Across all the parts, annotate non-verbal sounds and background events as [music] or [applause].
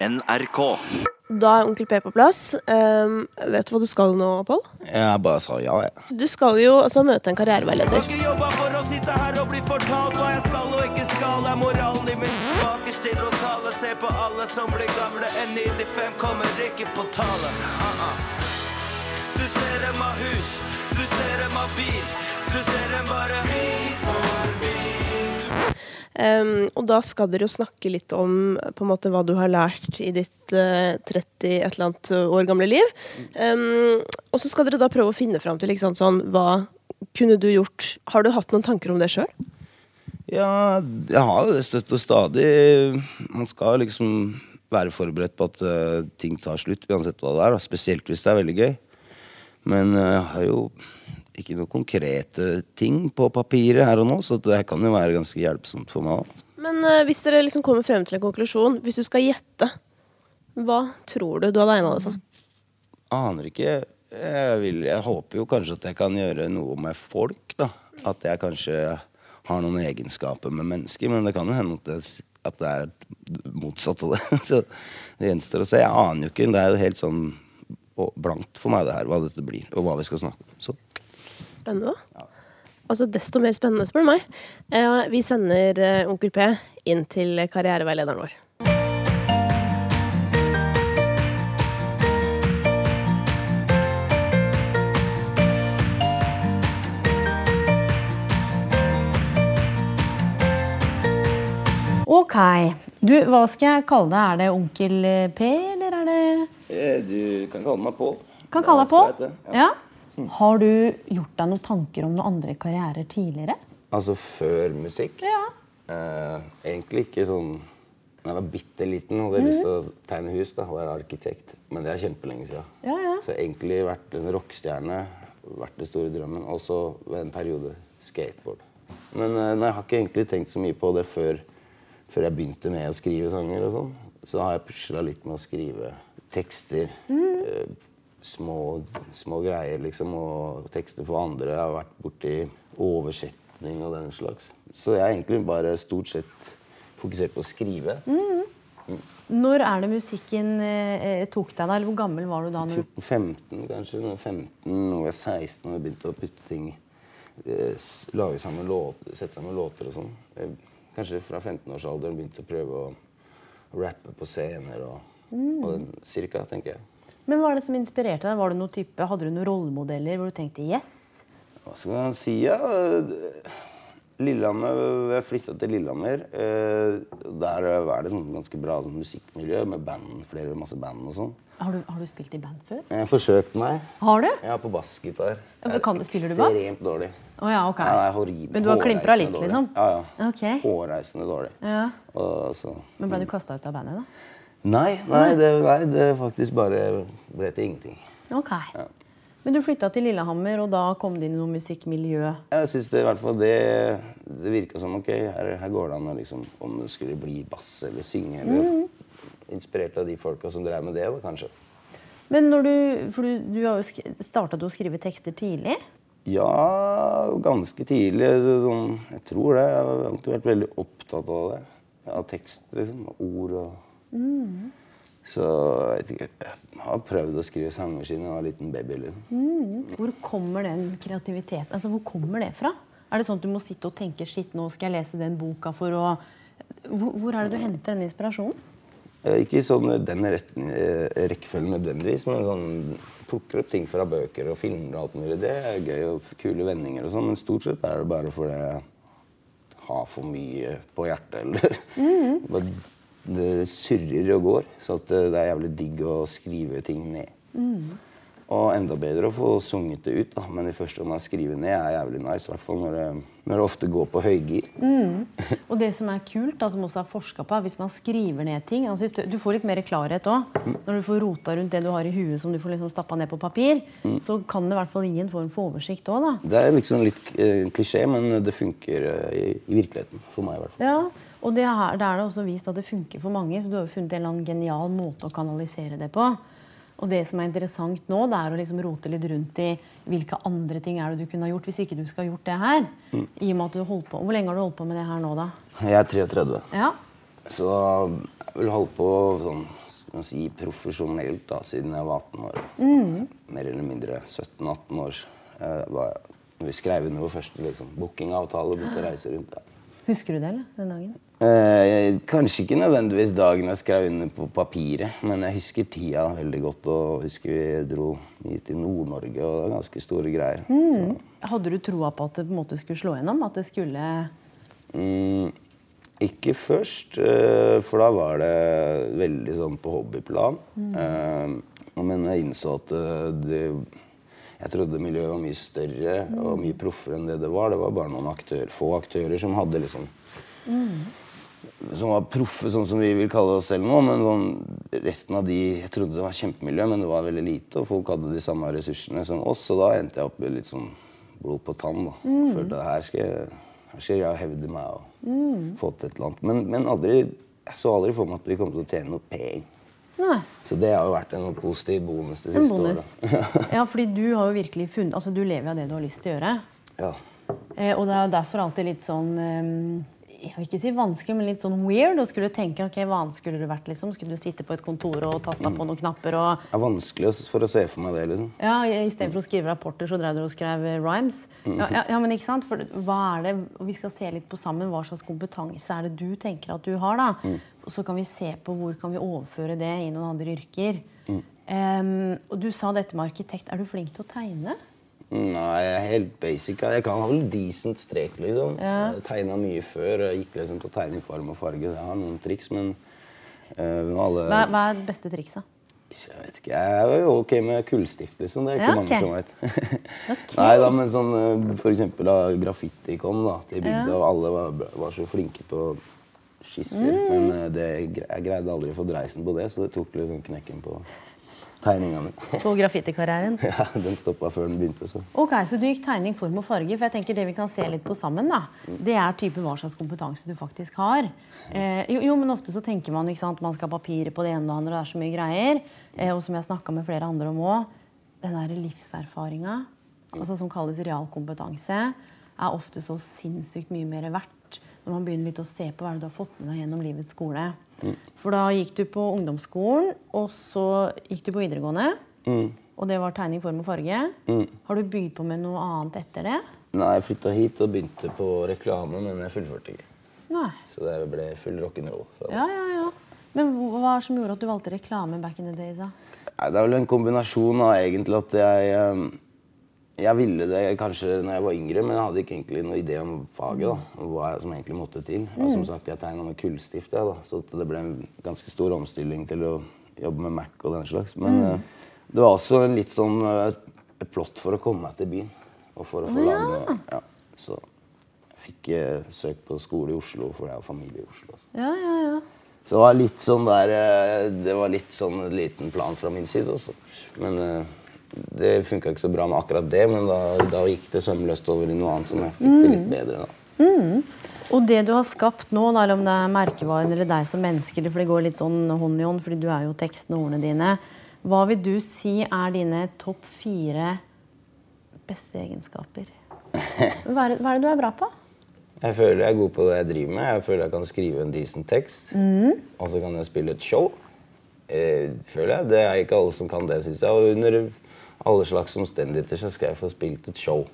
NRK. Da er Onkel P på plass. Um, vet du hva du skal nå, Pål? Jeg bare sa ja, jeg. Du skal jo altså møte en karriereveileder. Ikke jobba for å sitte her og bli fortalt hva jeg skal og ikke skal. Er moralen i min bakerst i lokalet. Se på alle som blir gamle. N95 kommer ikke på tale. Uh -uh. Du ser dem av hus, du ser dem av bil. Du ser dem bare. Ehm, og da skal dere jo snakke litt om på en måte hva du har lært i ditt uh, 30 et eller annet år gamle liv. Um, og så skal dere da prøve å finne fram til sant, sånn, hva kunne du gjort. Har du hatt noen tanker om det sjøl? Ja, jeg har jo det støtt og stadig. Man skal liksom være forberedt på at uh, ting tar slutt, uansett hva det er. Da. Spesielt hvis det er veldig gøy. Men eh, jeg har jo ikke noen konkrete ting på papiret her og nå, så det kan jo være ganske hjelpsomt for meg òg. Men eh, hvis dere liksom kommer frem til en konklusjon, hvis du skal gjette, hva tror du du hadde egna deg som? Aner ikke. Jeg, vil, jeg håper jo kanskje at jeg kan gjøre noe med folk, da. At jeg kanskje har noen egenskaper med mennesker, men det kan jo hende at det, at det er motsatt av det. [laughs] Så det gjenstår å se. Jeg aner jo ikke. Det er jo helt sånn blankt for meg det her, hva dette blir, og hva vi skal snakke om. Så Spennende, da. Altså Desto mer spennende, spør du meg. Eh, vi sender eh, Onkel P inn til karriereveilederen vår. Ok. Du, hva skal jeg kalle deg? Er det onkel P, eller er det eh, du kan kalle meg Pål. Kan kalle deg Pål? Ja. Ja. Har du gjort deg noen tanker om noen andre karrierer tidligere? Altså før musikk? Ja. Eh, egentlig ikke sånn Da jeg var bitte liten, hadde jeg lyst til å tegne hus. da, Være arkitekt. Men det er kjempelenge siden. Ja, ja. Så egentlig vært en rockestjerne. Vært den store drømmen. Og så ved en periode skateboard. Men eh, jeg har ikke egentlig tenkt så mye på det før, før jeg begynte med å skrive sanger. og sånn. Så har jeg pusla litt med å skrive tekster. Eh, små, små greier, liksom. Og tekster for andre. Jeg har vært borti oversetning og den slags. Så jeg er egentlig bare stort sett fokusert på å skrive. Når er det musikken eh, tok deg, da? Eller hvor gammel var du da? Når... 14-15 kanskje. Når jeg var 15, nå var jeg 16 og jeg begynte å putte ting eh, Lage sammen låter, sette sammen låter og sånn. Eh, Kanskje fra 15-årsalderen begynte å prøve å rappe på scener og, og den cirka, tenker jeg. Men hva er det som inspirerte deg? Var det noen type, Hadde du noen rollemodeller hvor du tenkte yes? Hva skal man si? Ja? Lillehammer, Jeg flytta til Lillehammer. eh, Der er det et ganske bra sånn musikkmiljø med band, flere masse band og sånn. Har du, har du spilt i band før? Jeg har forsøkt meg. Har du? Jeg er på bassgitar. Ja, kan du- spiller du bass? Ekstremt dårlig. Oh, ja, ok. Ja, er. Men du har klimpra litt, dårlig. liksom? Ja, ja. Okay. Hårreisende dårlig. Ja. Og så Men ble du kasta ut av bandet, da? Nei, nei, det, nei, det faktisk bare ble til ingenting. Ok. Men du flytta til Lillehammer, og da kom det inn i noe musikkmiljø. Jeg syns det i hvert fall det, det virka som ok, her, her går det an å liksom Om det skulle bli bass eller synge eller Mm. Inspirert av de folka som drev med det, da, kanskje. Men når du, for du, du har jo starta du å skrive tekster tidlig? Ja, ganske tidlig. så Sånn, jeg tror det. Jeg har alltid vært veldig opptatt av det. Av tekst, liksom. Ord og Så jeg har prøvd å skrive sanger siden jeg var en liten baby. liksom. Hvor kommer den kreativiteten Altså, hvor kommer det fra? Er det sånn at du må sitte og tenke shit, nå skal jeg lese den boka for å Hvor, hvor er det du henter den inspirasjonen? Eh, Ikke i sånn den eh, rekkefølgen nødvendigvis, men sånn plukker opp ting fra bøker og filmer og alt mulig. Det er gøy og kule vendinger og sånn, men stort sett er det bare fordi jeg har for mye på hjertet, eller [laughs] bare Det surrer og går, så at det er jævlig digg å skrive ting ned. Og enda bedre å få sunget det ut, da. Men det første man skriver ned er jævlig nice. I hvert fall når det, når det ofte går på høygir. Og det som er kult, da, som også er forska på, er hvis man skriver ned ting altså du, får litt mer klarhet òg. Når du får rota rundt det du har i huet som du får liksom stappa ned på papir, så kan det i hvert fall gi en form for oversikt òg, da. Det er liksom litt eh, klisjé, men det funker eh, i, i virkeligheten. For meg, i hvert fall. Ja, og det er, det er det også vist at det funker for mange, så du har jo funnet en eller annen genial måte å kanalisere det på. Og det som er interessant nå, det er å liksom rote litt rundt i hvilke andre ting er det du kunne ha gjort hvis ikke du skal ha gjort det her. I og med at du holdt på. Hvor lenge har du holdt på med det her nå, da? Jeg er 33. Ja. Så jeg har vel holdt på sånn si, profesjonelt da, siden jeg var 18 år. Mer eller mindre 17-18 år. Var, vi skrev under vår første liksom, bookingavtale, begynte å reise rundt. Ja. Husker du det, eller? Den dagen? Eh, kanskje ikke nødvendigvis dagen jeg skrev under på papiret, men jeg husker tida veldig godt. Og husker vi dro hit til Nord-Norge, og det var ganske store greier. Hadde du troa på at det på en måte skulle slå gjennom? At det skulle Mm, ikke først, eh, for da var det veldig sånn på hobbyplan. Eh, men jeg innså at eh, det, jeg trodde miljøet var mye større og mye proffere enn det det var. Det var bare noen aktør, få aktører som hadde liksom Som var proffe, sånn som vi vil kalle oss selv nå. Men sånn, resten av de Jeg trodde det var kjempemiljø, men det var veldig lite. Og folk hadde de samme ressursene som oss, og da endte jeg opp med litt sånn blod på tann. da. Følte at her skal jeg, her skal jeg hevde meg og få til et eller annet. Men, men aldri, jeg så aldri for meg at vi kom til å tjene noe penger. Nei. Så det har jo vært en sånn positiv bonus det siste året. [laughs] Ja, fordi du har jo virkelig funnet Altså, du lever av det du har lyst til å gjøre. ja. Eh, og det er jo derfor alltid litt sånn eh, Jeg vil ikke si vanskelig, men litt sånn weird Og skulle tenke ok, hva annet skulle du vært, liksom? Skulle du sitte på et kontor og tasta på noen knapper og Det er vanskelig for å se for meg det, liksom. Ja, istedenfor å skrive rapporter, så drev du og skrev eh, rhymes. Ja, ja, ja, men ikke sant? For hva er det, Vi skal se litt på sammen hva slags kompetanse er det du tenker at du har. da. Og så kan vi se på hvor kan vi overføre det i noen andre yrker. Um, og du sa dette med arkitekt. Er du flink til å tegne? Nei, jeg er helt basic. Jeg kan ha vel decent strek, liksom. Jeg tegna mye før. Jeg gikk liksom på i form og farge. Jeg har noen triks, men eh, alle Hva, hva er det beste trikset? Jeg vet ikke. Jeg er jo ok med kullstift, liksom. Det er ikke Ja, mange som vet. [laughs] Nei da, men sånn eh, for eksempel da graffiti kom da, til bygda, og alle var, var så flinke på skisser. Mm. Men eh, det, jeg greide aldri å få dreisen på det, så det tok liksom knekken på tegninga mi. [laughs] Så graffitikarrieren? [laughs] ja, den stoppa før den begynte, så. Ok, Så du gikk tegning, form og farge. For jeg tenker det vi kan se litt på sammen, da, det er type hva slags kompetanse du faktisk har. Eh, jo, jo, men ofte så tenker man ikke sant, man skal ha papirer på det ene og det andre, og det er så mye greier. Eh, og som jeg snakka med flere andre om òg, den der livserfaringa, altså som kalles realkompetanse, er ofte så sinnssykt mye mer verdt når man begynner litt å se på hva du har fått med deg gjennom livets skole. For da gikk du på ungdomsskolen, og så gikk du på videregående. Og det var tegning, form og farge. Har du bygd på med noe annet etter det? Nei, jeg flytta hit og begynte på reklame, men jeg fullførte ikke. Nei. Så det ble full rock'n'roll. Ja, ja, ja. Men hva er som gjorde at du valgte reklame back in the days? da? Nei, det er vel en kombinasjon av egentlig at jeg eh, Jeg ville det kanskje når jeg var yngre, men jeg hadde ikke egentlig noen idé om faget. da, og hva jeg- som egentlig måtte til. Og som sagt, jeg tegna med kullstift, jeg, da, så det ble en ganske stor omstilling til å jobbe med Mac og den slags. Men mm. det var også en litt sånn eh, et plott for å komme meg til byen. Og for å få lage noe. Ja, så jeg fikk eh, søk på skole i Oslo, for jeg har familie i Oslo. altså. Ja, ja, ja. Så det var litt sånn der eh, Det var litt sånn en liten plan fra min side. Også. Men eh, det funka ikke så bra med akkurat det. Men da, da gikk det sømløst over i noe annet som jeg fikk det litt bedre. da. Og det du har skapt nå, da, om det er merkevaren eller deg som menneske, for det går litt sånn hånd i hånd, fordi du er jo teksten og ordene dine. Hva vil du si er dine topp fire beste egenskaper? [laughs] Hva er, hva er det du er bra på? Jeg føler jeg er god på det jeg driver med. Jeg føler jeg kan skrive en decent tekst. Og så kan jeg spille et show. Eh, føler jeg. Det er ikke alle som kan det, syns jeg. Og under alle slags omstendigheter så skal jeg få spilt et show.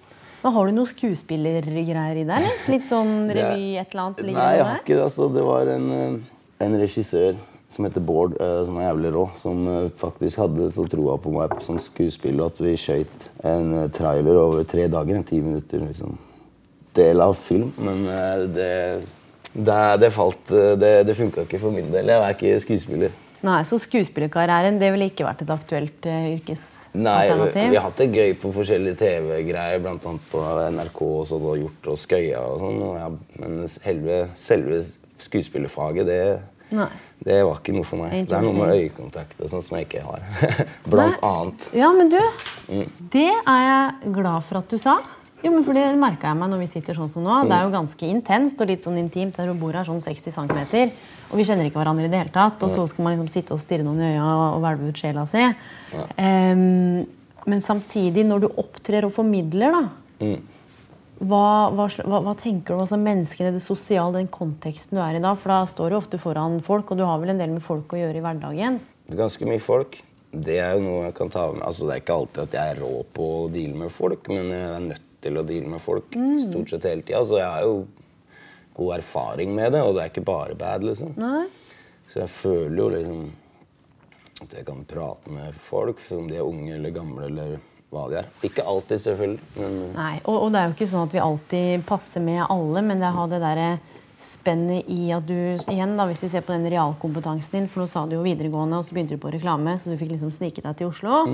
Men Har du noe skuespillergreier i deg? Litt sånn [laughs] revy, et eller annet? Nei, jeg har ikke det. Altså, det var en, eh, en regissør som heter Bård, eh, som er jævlig rå, som eh, faktisk hadde så troa på meg som skuespiller at vi skøyt en trailer over tre dager. En ti minutter, liksom. Del av film. Men det, det, det falt Det, det funka ikke for min del. Jeg er ikke skuespiller. Nei, Så skuespillerkarrieren det ville ikke vært et aktuelt uh, Nei, vi, vi har hatt det gøy på forskjellige TV-greier, bl.a. på NRK og sånn, og gjort og skøya og sånn. jeg- Men selve, selve skuespillerfaget, det, Nei. det var ikke noe for meg. Det er noe med øyekontakt og sånn som jeg ikke har. [laughs] Blant Nei. annet. Ja, men du, Mm. det er jeg glad for at du sa. Jo, men for Det merka jeg meg når vi sitter sånn som nå. Det er jo ganske intenst og litt sånn intimt. Der hun bor her sånn 60 cm, og vi kjenner ikke hverandre i det hele tatt. Og så skal man liksom sitte og stirre noen i øya og hvelve ut sjela si. Um, men samtidig, når du opptrer og formidler, da hva, hva, hva, hva tenker du om altså menneskene, det sosiale, den konteksten du er i da? For da står du ofte foran folk, og du har vel en del med folk å gjøre i hverdagen? Ganske mye folk. Det er jo noe jeg kan ta med Altså, Det er ikke alltid at jeg er rå på å deale med folk, men jeg er nødt til å deale med folk stort sett hele tida. Så jeg har jo god erfaring med det, og det er ikke bare bad, liksom. Nei? Så jeg føler jo liksom at jeg kan prate med folk, om de er unge eller gamle eller hva de er. Ikke alltid, selvfølgelig, men Nei, og, og det er jo ikke sånn at vi alltid passer med alle, men det har det derre spennet i at du Igjen, da, hvis vi ser på den realkompetansen din, for nå sa du jo videregående, og så begynte du på reklame, så du fikk liksom snike deg til Oslo.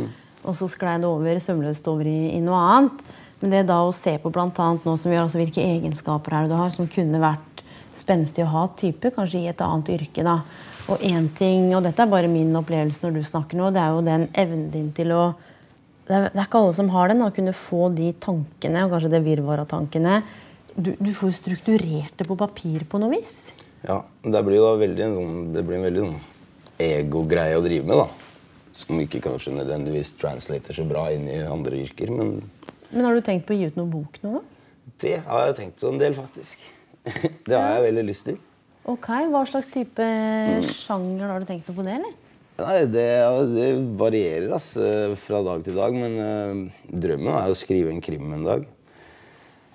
Og så sklei det over sømløst over i, i noe annet. Men det da å se på annet nå som gjør altså hvilke egenskaper er det du har som kunne vært spenstig å ha type, kanskje i et annet yrke. da. Og én ting, og dette er bare min opplevelse når du snakker nå, det er jo den evnen din til å det er, det er ikke alle som har den. Å kunne få de tankene, og kanskje det virvaret av tankene. Du, du får strukturert det på papir på noe vis. ja. Det blir da veldig en sånn, det blir en veldig sånn ego-greie å drive med, da. Som ikke kanskje nødvendigvis translater så bra inn i andre yrker, men Men har du tenkt på å gi ut noen bok nå? det har jeg tenkt på en del, faktisk. [laughs] Det har jeg veldig lyst til. Ok, Hva slags type sjanger har du tenkt noe på det? eller? Nei, det, det varierer altså, fra dag til dag, men uh, drømmen er å skrive en krim en dag.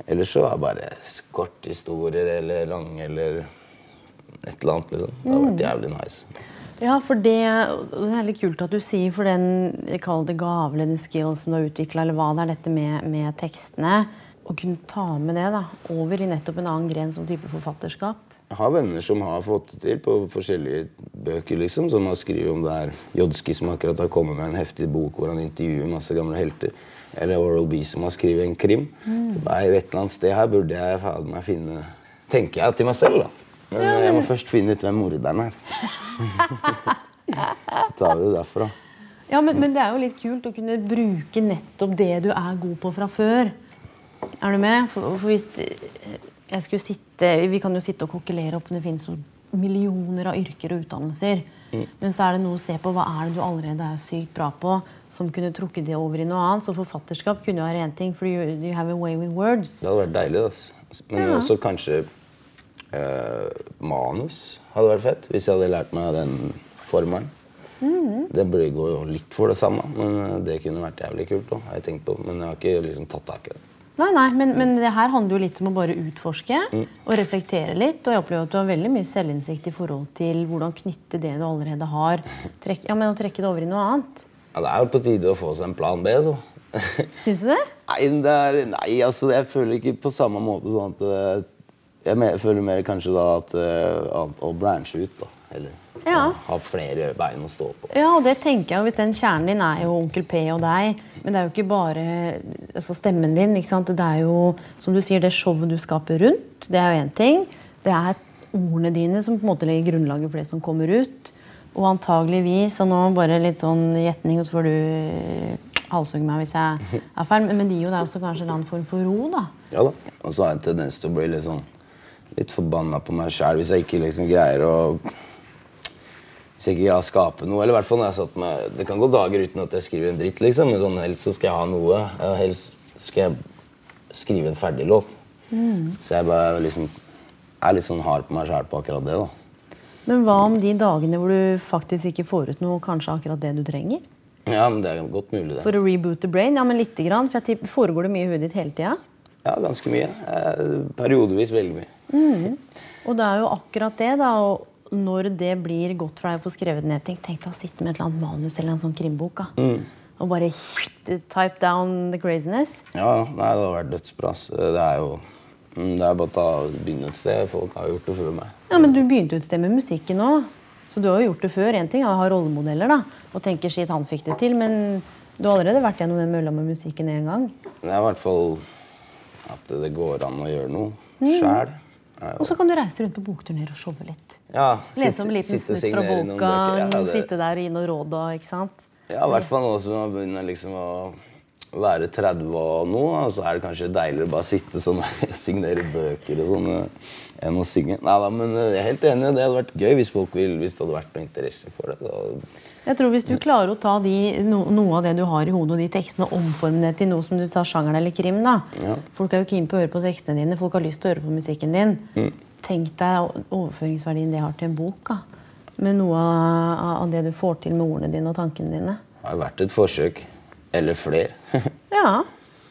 Ellers så er det bare korthistorier eller lange eller et eller annet. liksom. Det har vært jævlig nice. Ja, for det, det er litt kult at du sier for den kaller det gave eller den skill som du har utvikla, eller hva det er dette med, med tekstene. Å kunne ta med det da, over i nettopp en annen gren som type forfatterskap. Jeg har venner som har fått det til på forskjellige bøker, liksom. Som har skrevet om det er Jodski som akkurat har kommet med en heftig bok hvor han intervjuer masse gamle helter. Eller Oral B som har skrevet en krim. Nei, et eller annet sted her burde jeg faen meg finne Tenker jeg til meg selv, da. Men jeg må først finne ut hvem morderen er. Så tar vi det derfra. Ja, men, men det er jo litt kult å kunne bruke nettopp det du er god på fra før. Er du med? For, for hvis jeg skulle sitte, Vi kan jo sitte og kokkelere opp, men det finnes jo millioner av yrker og utdannelser. Men så er det noe å se på hva er det du allerede er sykt bra på, som kunne trukket det over i noe annet. Så forfatterskap kunne jo være én ting, for you, you have a way with words. Det hadde vært deilig. Altså. Men Ja. også kanskje eh, manus hadde vært fett. Hvis jeg hadde lært meg den formelen. Mm. Det burde går jo litt for det samme, men eh, det kunne vært jævlig kult. Da, har jeg tenkt på. Men jeg har ikke liksom tatt tak i det. Nei, nei, men, men det her handler jo litt om å bare utforske Mm. og reflektere litt. Og jeg opplever at du har veldig mye selvinnsikt i forhold til hvordan knytte det du allerede har, trekk, ja, men å trekke det over i noe annet. Ja, det er jo på tide å få seg en plan B, så. Syns du det? [laughs] Nei, det er, nei, altså jeg føler ikke på samme måte sånn at eh, Jeg føler mer kanskje da at uh, å branche ut, da. Eller Ja. ha flere bein å stå på. Ja, og det tenker jeg hvis den kjernen din er jo Onkel P og deg, men det er jo ikke bare altså stemmen din. ikke sant? Det er jo, som du sier, det showet du skaper rundt, det er jo én ting. Det er ordene dine som på en måte legger grunnlaget for det som kommer ut. Og antageligvis, og nå bare litt sånn gjetning, og så får du halshugge meg hvis jeg er [laughs] feil, men det gir jo deg også kanskje en annen form for ro, da. Ja da. Og så har jeg en tendens til å bli litt sånn litt forbanna på meg sjæl hvis jeg ikke liksom greier å Hvis jeg ikke greier å skape noe. Eller i hvert fall når jeg satt med Det kan gå dager uten at jeg skriver en dritt, liksom. Men sånn, helst så skal jeg ha noe. Helst skal jeg skrive en ferdig låt. Så jeg bare liksom er litt sånn hard på meg sjæl på akkurat det, da. Men hva om de dagene hvor du faktisk ikke får ut noe, kanskje akkurat det du trenger? Ja, men det er godt mulig, det. For å reboot the brain? Ja, men lite grann. For foregår det mye i huet ditt hele tida? Ja, ganske mye. Eh, Periodevis veldig mye. Og det er jo akkurat det, da. Og når det blir godt for deg å få skrevet ned ting, tenk deg å sitte med et eller annet manus eller en sånn krimbok. Da. Og bare type down the craziness. Ja, nei, det hadde vært dødsbra. Det er jo mm, Det er bare å begynne et sted. Folk har gjort det før meg. Ja, Men du begynte et sted med musikken òg. Så du har jo gjort det før. En ting er å ha rollemodeller da, og tenke shit, han fikk det til. Men du har allerede vært gjennom den mølla med musikken én gang. Det er i hvert fall at det går an å gjøre noe sjæl. Og så kan du reise rundt på bokturner og showe litt. Ja, Lese om en liten snutt fra boka. Ja, det- sitte der og gi noen råd og ikke sant. Ja, i hvert fall nå som man begynner liksom å være 30 og og så er det kanskje deiligere å bare sitte sånn og [laughs] signere bøker og sånn enn å synge. Nei da, men eh, jeg er helt enig. Det hadde vært gøy hvis folk vil, hvis det hadde vært noe interesse for det. Da. Jeg tror Hvis du klarer å ta de, no, noe av det du har i hodet og de tekstene og omforme det til noe som du sa sjangeren eller krim da. Ja. Folk er jo keen på å høre på tekstene dine, folk har lyst til å høre på musikken din. Mm. Tenk deg overføringsverdien det har til en bok. da. Med noe av, av det du får til med ordene dine og tankene dine. Det har vært et forsøk. Eller flere. [laughs] Ja,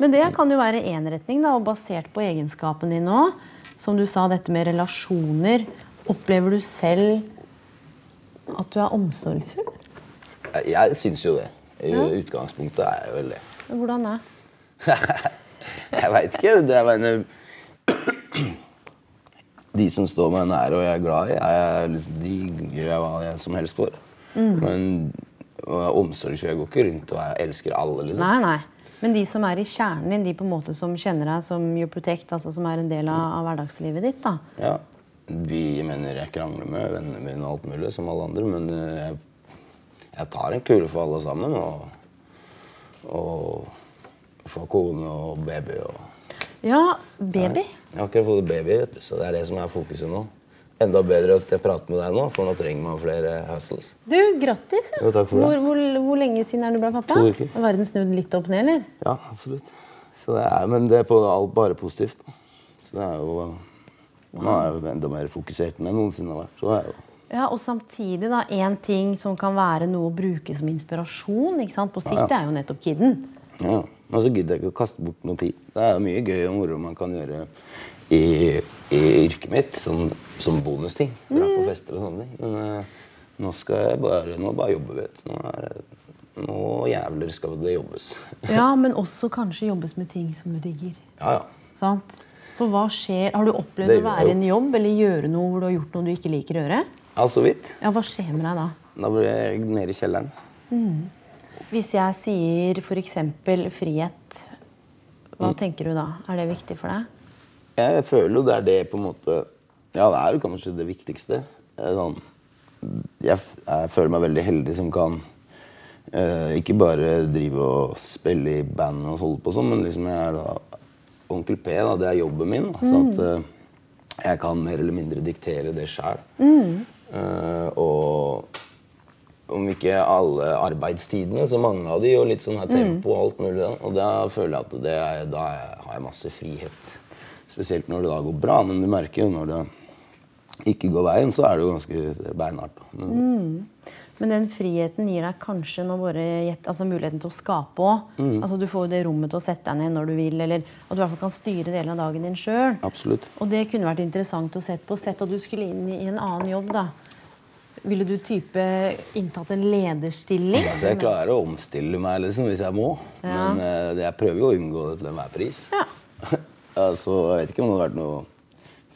men det kan jo være én retning, da, og basert på egenskapen din òg. Som du sa, dette med relasjoner. Opplever du selv at du er omsorgsfull? Jeg syns jo det. I utgangspunktet er jeg vel det. Hvordan da? [laughs] Jeg veit ikke. Det er mener, De som står meg nær og jeg er glad i, jeg, de gjør jeg hva jeg som helst for. Men omsorgsfull Jeg går ikke rundt og elsker alle. liksom. Nei, nei. Men de som er i kjernen din, de på en måte som kjenner deg som You protect, altså som er en del av, av hverdagslivet ditt, da. Ja. Vi mener jeg krangler med vennene mine og alt mulig, som alle andre, men eh, jeg, jeg tar en kule for alle sammen. Og, og får kone og baby og Ja, baby. Jeg har akkurat fått baby, vet du, så det er det som er fokuset nå. Enda bedre at jeg prater med deg nå, for nå trenger man flere hustles. Du, grattis. Ja. Jo, takk for det. Hvor, hvor, hvor lenge siden er du ble pappa? To uker. Har verden snudd litt opp ned, eller? Ja, absolutt. Så det er, men det er på alt bare positivt. da. Så det er jo Nå er jeg jo enda mer fokusert enn jeg noensinne har vært. Så det er jo Ja, Og samtidig da, en ting som kan være noe å bruke som inspirasjon ikke sant? på sikt, det er jo nettopp kidden. Ja. Men så gidder jeg ikke å kaste bort noe tid. Det er mye gøy og moro man kan gjøre i, i yrket mitt, som, som bonusting. Dra på fester og sånne ting. Men eh, nå skal jeg bare, nå bare jobbe, vet du. Nå, er, nå jævler skal det jobbes. [laughs] Ja, men også kanskje jobbes med ting som du digger. Ja, ja. Sant? For hva skjer? Har du opplevd å være i en jobb eller gjøre noe hvor du har gjort noe du ikke liker å gjøre? Ja, så vidt. Ja, Hva skjer med deg da? Da blir jeg nede i kjelleren. Hvis jeg sier f.eks. frihet, hva Mm. tenker du da? Er det viktig for deg? Jeg føler jo det er det på en måte Ja, det er jo kanskje det viktigste. Sånn, jeg, jeg føler meg veldig heldig som kan uh, ikke bare drive og spille i band og holde på sånn, men liksom jeg er da Onkel P, da, det er jobben min. Da, så at uh, jeg kan mer eller mindre diktere det sjæl. Og om ikke alle arbeidstidene, så mange av de, og litt sånn her tempo og alt mulig. Og da føler jeg at det da har jeg masse frihet. Spesielt når det da går bra, men du merker jo når det ikke går veien, så er det jo ganske beinhardt. Men, Men den friheten gir deg kanskje nå bare altså muligheten til å skape òg. Mm. Altså, du får jo det rommet til å sette deg ned når du vil, eller at du i hvert fall kan styre delen av dagen din sjøl. Og det kunne vært interessant å sette på. Sett at du skulle inn i en annen jobb, da. Ville du type inntatt en lederstilling? Altså, jeg klarer å omstille meg liksom, hvis jeg må, Ja. men uh, jeg prøver jo å unngå det til enhver pris. Ja. [laughs] altså, jeg vet ikke om det hadde vært noe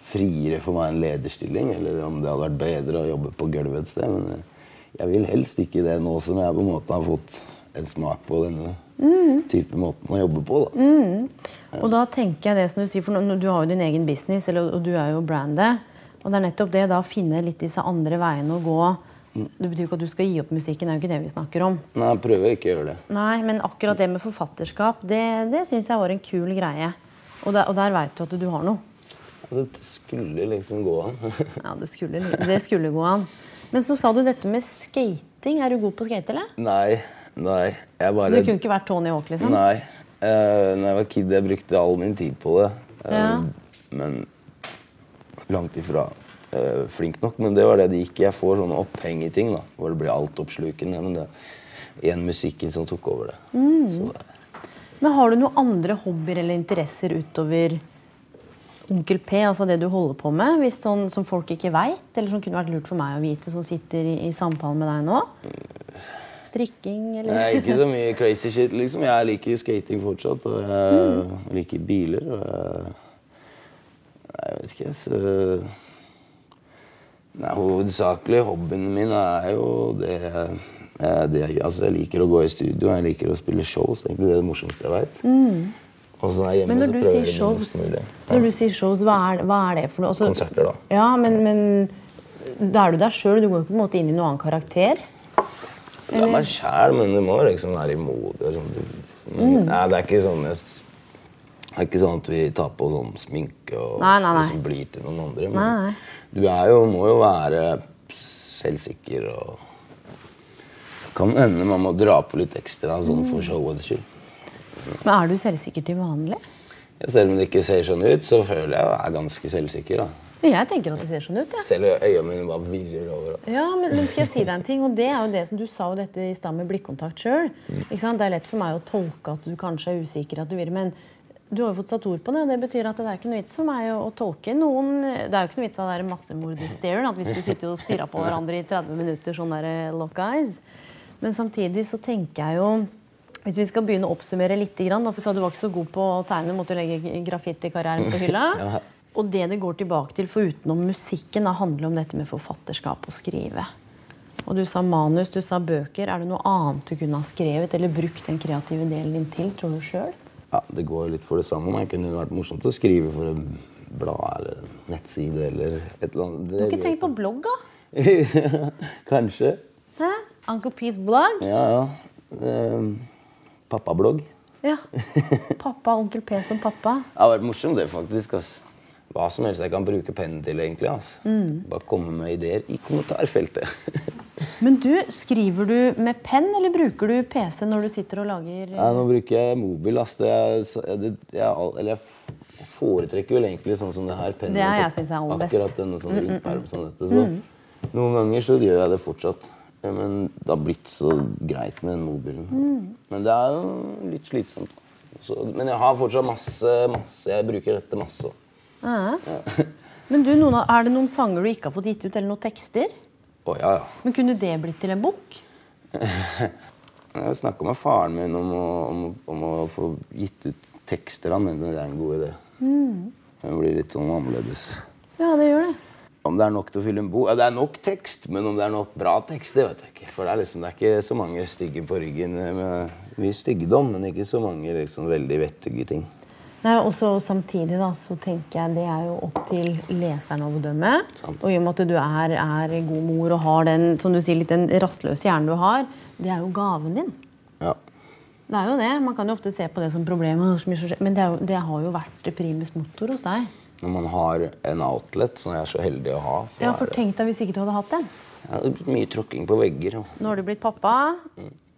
friere for meg en lederstilling, eller om det hadde vært bedre å jobbe på gulvet et sted. Men uh, jeg vil helst ikke det nå som jeg på en måte har fått en smak på denne Mm. type måten å jobbe på. Da. Og da tenker jeg det som du sier, for du har jo din egen business, eller, og du er jo brandet. Og det er nettopp det, da å finne litt disse andre veiene å gå. Det betyr jo ikke at du skal gi opp musikken, det er jo ikke det vi snakker om. Nei, jeg prøver ikke å gjøre det. Nei, men akkurat det med forfatterskap, det, det syns jeg var en kul greie. Og der, og der veit du at du har noe. Det skulle liksom gå an. [laughs] Ja, det skulle, det skulle gå an. Men så sa du dette med skating. Er du god på å skate, eller? nei, nei. Jeg Så du kunne ikke vært Tony Hawk, liksom? Nei. Uh, når jeg var kid, jeg brukte all min tid på det. Uh, Ja. Men langt ifra eh, flink nok. Men det var det det gikk. Jeg får sånne oppheng i ting da, hvor det blir altoppslukende. Men det igjen musikken som tok over det. Mm. Men har du noen andre hobbyer eller interesser utover Onkel P, altså det du holder på med, hvis sånn som folk ikke veit, eller som kunne vært lurt for meg å vite, som sitter i, i samtalen med deg nå? Strikking, eller? Nei, ikke så mye [laughs] crazy shit, liksom. Jeg liker skating fortsatt, og jeg Mm. liker biler. Og jeg, jeg vet ikke, så Nei, Hovedsakelig hobbyen min er jo det, eh, det jeg, altså jeg liker å gå i studio, jeg liker å spille shows. Det er egentlig det morsomste jeg veit. Hjemme, Mm. Men når du sier shows, ja. når du sier shows hva, er, hva er det for noe? Altså- Konserter, da. Ja, men, men da er du deg sjøl. Du går ikke på en måte inn i noen annen karakter. Det er meg sjæl, men det må liksom være i mode. Liksom. Du Nei, det er ikke sånn jeg, Det er ikke sånn at vi tar på sånn sminke og Nei, nei, nei. liksom blir til noen andre. Men du er jo, må jo være selvsikker og Kan hende man må dra på litt ekstra sånn for showets skyld. Men er du selvsikker til vanlig? Ja, Selv om det ikke ser sånn ut, så føler jeg jeg er ganske selvsikker. da. Jeg tenker at det ser sånn ut. Ja. Selv øynene mine bare virrer over. Ja, men, men skal jeg si deg en ting? Og det er jo det som Du sa jo dette i stad med blikkontakt sjøl. Det er lett for meg å tolke at du kanskje er usikker, at du vil, men du har jo fått satt ord på det. og Det betyr at det er ikke noe vits for meg å, å tolke noen Det er jo ikke noe vits av den der massemorderstaren, at vi skulle sitte og stirre på hverandre i 30 minutter sånn der eh, lock eyes. Men samtidig så tenker jeg jo hvis vi skal begynne å oppsummere litt, for så du var ikke så god på å tegne, måtte du legge graffitikarrieren på hylla. [laughs] Ja. Og det det går tilbake til, for utenom musikken, da, handler om dette med forfatterskap og skrive. Og du sa manus, du sa bøker. Er det noe annet du kunne ha skrevet eller brukt den kreative delen din til, tror du sjøl? Ja, Det går litt for det samme. men Det kunne vært morsomt å skrive for en blad eller en nettside eller et eller annet. Du har ikke tenkt på blogg, da? [laughs] Kanskje. Hæ? Uncle P's blogg? Ja, ja. Ehm, Pappablogg. Ja. [laughs] Pappa, Onkel P som pappa. Det har vært morsomt, det, faktisk. ass. Hva som helst jeg kan bruke pennen til, egentlig. ass. Mm. Bare komme med ideer i kommentarfeltet. [laughs] Men du, skriver du med penn, eller bruker du PC når du sitter og lager Nei, nå bruker jeg mobil. ass. Det er, det, jeg, eller jeg foretrekker vel egentlig sånn som det her. pennen Det er jeg synes er aller best. Akkurat denne sånn rundperm som dette. Så noen ganger så gjør jeg det fortsatt. Men det har blitt så greit med den mobilen. Men det er jo litt slitsomt. Så, men jeg har fortsatt masse, masse Jeg bruker dette masse. Ja. Men du, av- Er det noen sanger du ikke har fått gitt ut, eller noen tekster? Å ja, ja. Men kunne det blitt til en bok? Jeg snakka med faren min om å, om, om å få gitt ut tekster. Han mente det er en god idé. Det blir litt sånn annerledes. Ja, det gjør det. Om det er nok til å fylle en bok? Ja, det er nok tekst, men om det er nok bra tekst, det vet jeg ikke. For det er liksom det er ikke så mange stygge på ryggen med mye styggedom, men ikke så mange liksom veldig vettuge ting. Nei, og så Samtidig da, så tenker jeg det er jo opp til leseren å bedømme. Sant. Og i og med at du er, er god mor og har den som du sier, litt den rastløse hjernen du har, det er jo gaven din. Ja. Det er jo det. Man kan jo ofte se på det som problem, «Åh, så mye som skjer», men det, jo, det har jo vært primus motor hos deg. Når man har en outlet, som jeg er så heldig å ha, Ja, for tenk deg hvis ikke du hadde hatt den. ja, mye tråkking på vegger. Og, Nå har du blitt pappa.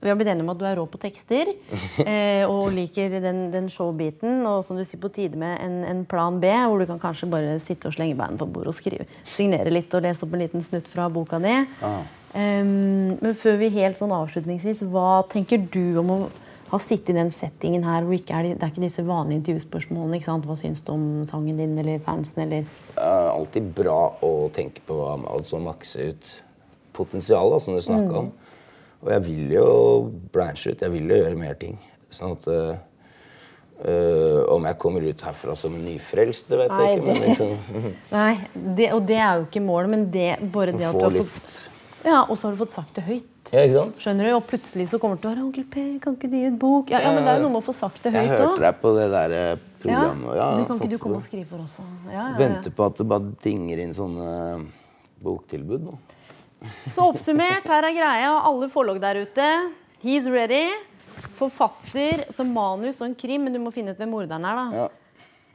Vi har blitt enige om at du er rå på tekster [laughs] eh, og liker den, den showbiten. Og som du sier, på tide med en, en plan B, hvor du kan kanskje bare sitte og slenge beina på bordet og skrive. Signere litt og lese opp en liten snutt fra boka di. Ah. Um, men før vi helt sånn avslutningsvis, hva tenker du om å ha sittet i den settingen her hvor ikke er det, det er ikke disse vanlige intervjuspørsmålene? ikke sant? Hva syns du om sangen din eller fansen? eller... Det er alltid bra å tenke på altså makse ut potensialet, som du snakka om. Og jeg vil jo branche ut. Jeg vil jo gjøre mer ting. Sånn at øh, Om jeg kommer ut herfra som en nyfrelst, det vet Nei, jeg ikke. Men det- liksom [laughs] Nei, det, og det er jo ikke målet, men det, bare det at du har fått Ja, Og så har du fått sagt det høyt. Ja? Skjønner du? Og plutselig så kommer det til å være 'Onkel P, kan ikke du gi ut bok?' Ja, ja, men det er jo noe med å få sagt det Jeg hørte deg på det der Ja. programmet. Ja, Du kan ikke du komme og skrive for oss? Ja. Venter på at det bare dinger inn sånne boktilbud nå. Så oppsummert, her er greia. Alle forlag der ute. He's ready. Forfatter som manus og en krim, men du må finne ut hvem morderen er. da. Ja.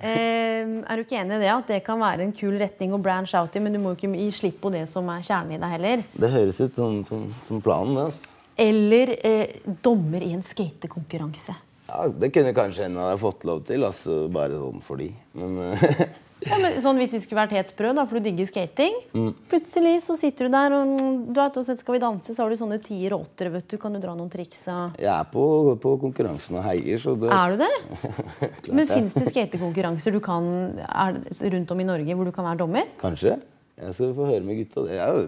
Eh, er du ikke enig i det? At det kan være en kul retning å branch out i, men du må jo ikke gi slipp på det som er kjernen i deg heller. Det høres ut som, som, som planen. det, Altså. Eller eh, dommer i en skatekonkurranse. Ja, Det kunne kanskje en av deg fått lov til, altså bare sånn fordi. Men øh, [laughs] Ja, men sånn Hvis vi skulle vært helt sprø, da, for du digger skating Mm. Plutselig så sitter du der og du vet, og skal vi danse, så har du sånne tiere og åttere. vet du, Kan du dra noen triks? Og... jeg er på, på konkurransen og heier, så det Er du det? [laughs] Men fins det skatekonkurranser du kan, er, rundt om i Norge hvor du kan være dommer? Kanskje. Jeg skal få høre med gutta. Det er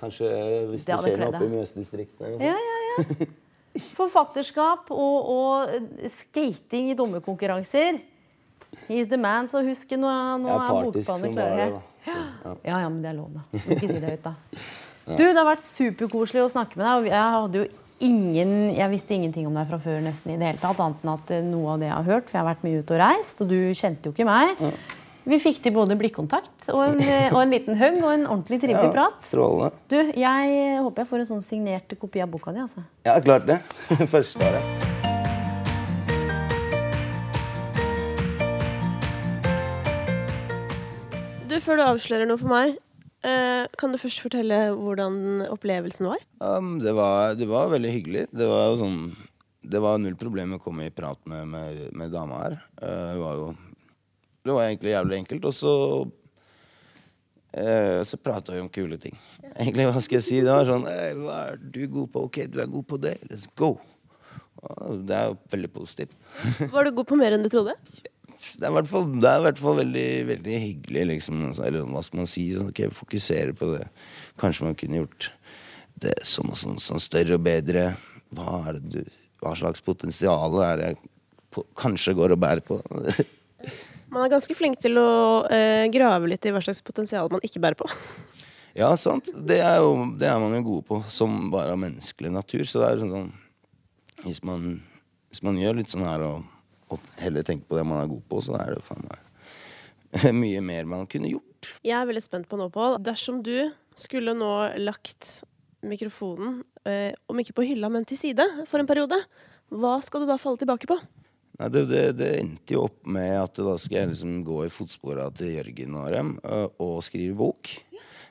kanskje hvis Det skjer noe oppe i Mjøsdistriktet. Ja, ja, ja. [laughs] Forfatterskap og, og skating i dommerkonkurranser. He's the man, så husk nå, nå er som klare. Ja. Ja, ja, men det er lov, da. Du må ikke si det høyt, da. [laughs] Du, det har vært superkoselig å snakke med deg. og Jeg hadde jo ingen, jeg visste ingenting om deg fra før nesten i det hele tatt, annet enn at eh, noe av det jeg har hørt, for jeg har vært mye ute og reist, og du kjente jo ikke meg. Vi fikk til både blikkontakt og en, eh, og en liten hugg og en ordentlig trivelig Ja, prat. Strålende. Du, jeg håper jeg får en sånn signert kopi av boka di, altså. Ja, klart det. [laughs] Første av før du avslører noe for meg, eh, kan du først fortelle hvordan opplevelsen var? Um, det, var, det var veldig hyggelig. Det var sånn Det var null problem å komme i prat med, med, med dama her. Uh, det var jo Det var egentlig jævlig enkelt. Og så uh, Så prata vi om kule ting. Egentlig, hva skal jeg si? Det var sånn Hva er du god på? Ok, du er god på det. Let's go. Og det er jo veldig positivt. Var du god på mer enn du trodde? Det er i hvert fall, det er i hvert fall veldig, veldig hyggelig, liksom. Altså, Eller hva skal man si? Sånn, ok, fokusere på det. Kanskje man kunne gjort det sånn og sånn, sånn større og bedre. Hva er det du Hva slags potensial er det jeg på, kanskje går og bærer på? [laughs] Man er ganske flink til å eh, grave litt i hva slags potensial man ikke bærer på. [laughs] ja, sant. Det er, jo, det er man jo gode på, som bare av menneskelig natur. Så det er sånn sånn Hvis man, hvis man gjør litt sånn her og, og heller tenke på det man er god på, så er det faen meg [laughs] mye mer man kunne gjort. Jeg er veldig spent på nå, Pål. Dersom du skulle nå lagt mikrofonen, eh, om ikke på hylla, men til side for en periode, hva skal du da falle tilbake på? Nei, det, det, det endte jo opp med at da skal jeg liksom gå i fotspora til Jørgen og dem og skrive bok.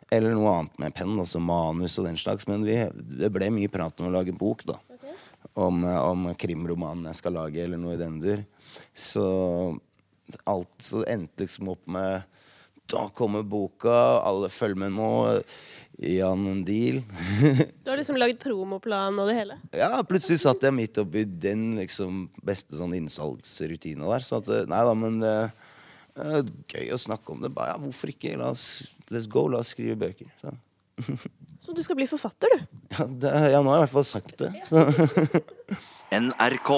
Eller noe annet med penn, altså manus og den slags. Men vi, det ble mye prat om å lage bok, da. Om, øh, om krimromanen jeg skal lage, eller noe i den dur. Så alt så endte liksom opp med Da kommer boka, alle følger med nå. Jan en deal. [laughs] Du har liksom lagd promoplan og det hele. Ja, plutselig satt jeg midt oppi den liksom beste sånn innsalgsrutina der. Så at eh, Nei da, men eh, eh, gøy å snakke om det. Bare, ja, hvorfor ikke? La oss, let's go, la oss skrive bøker. Så. [laughs] Så du skal bli forfatter, du? Ja, det, ja, nå har jeg i hvert fall sagt det. Så. [laughs] NRK.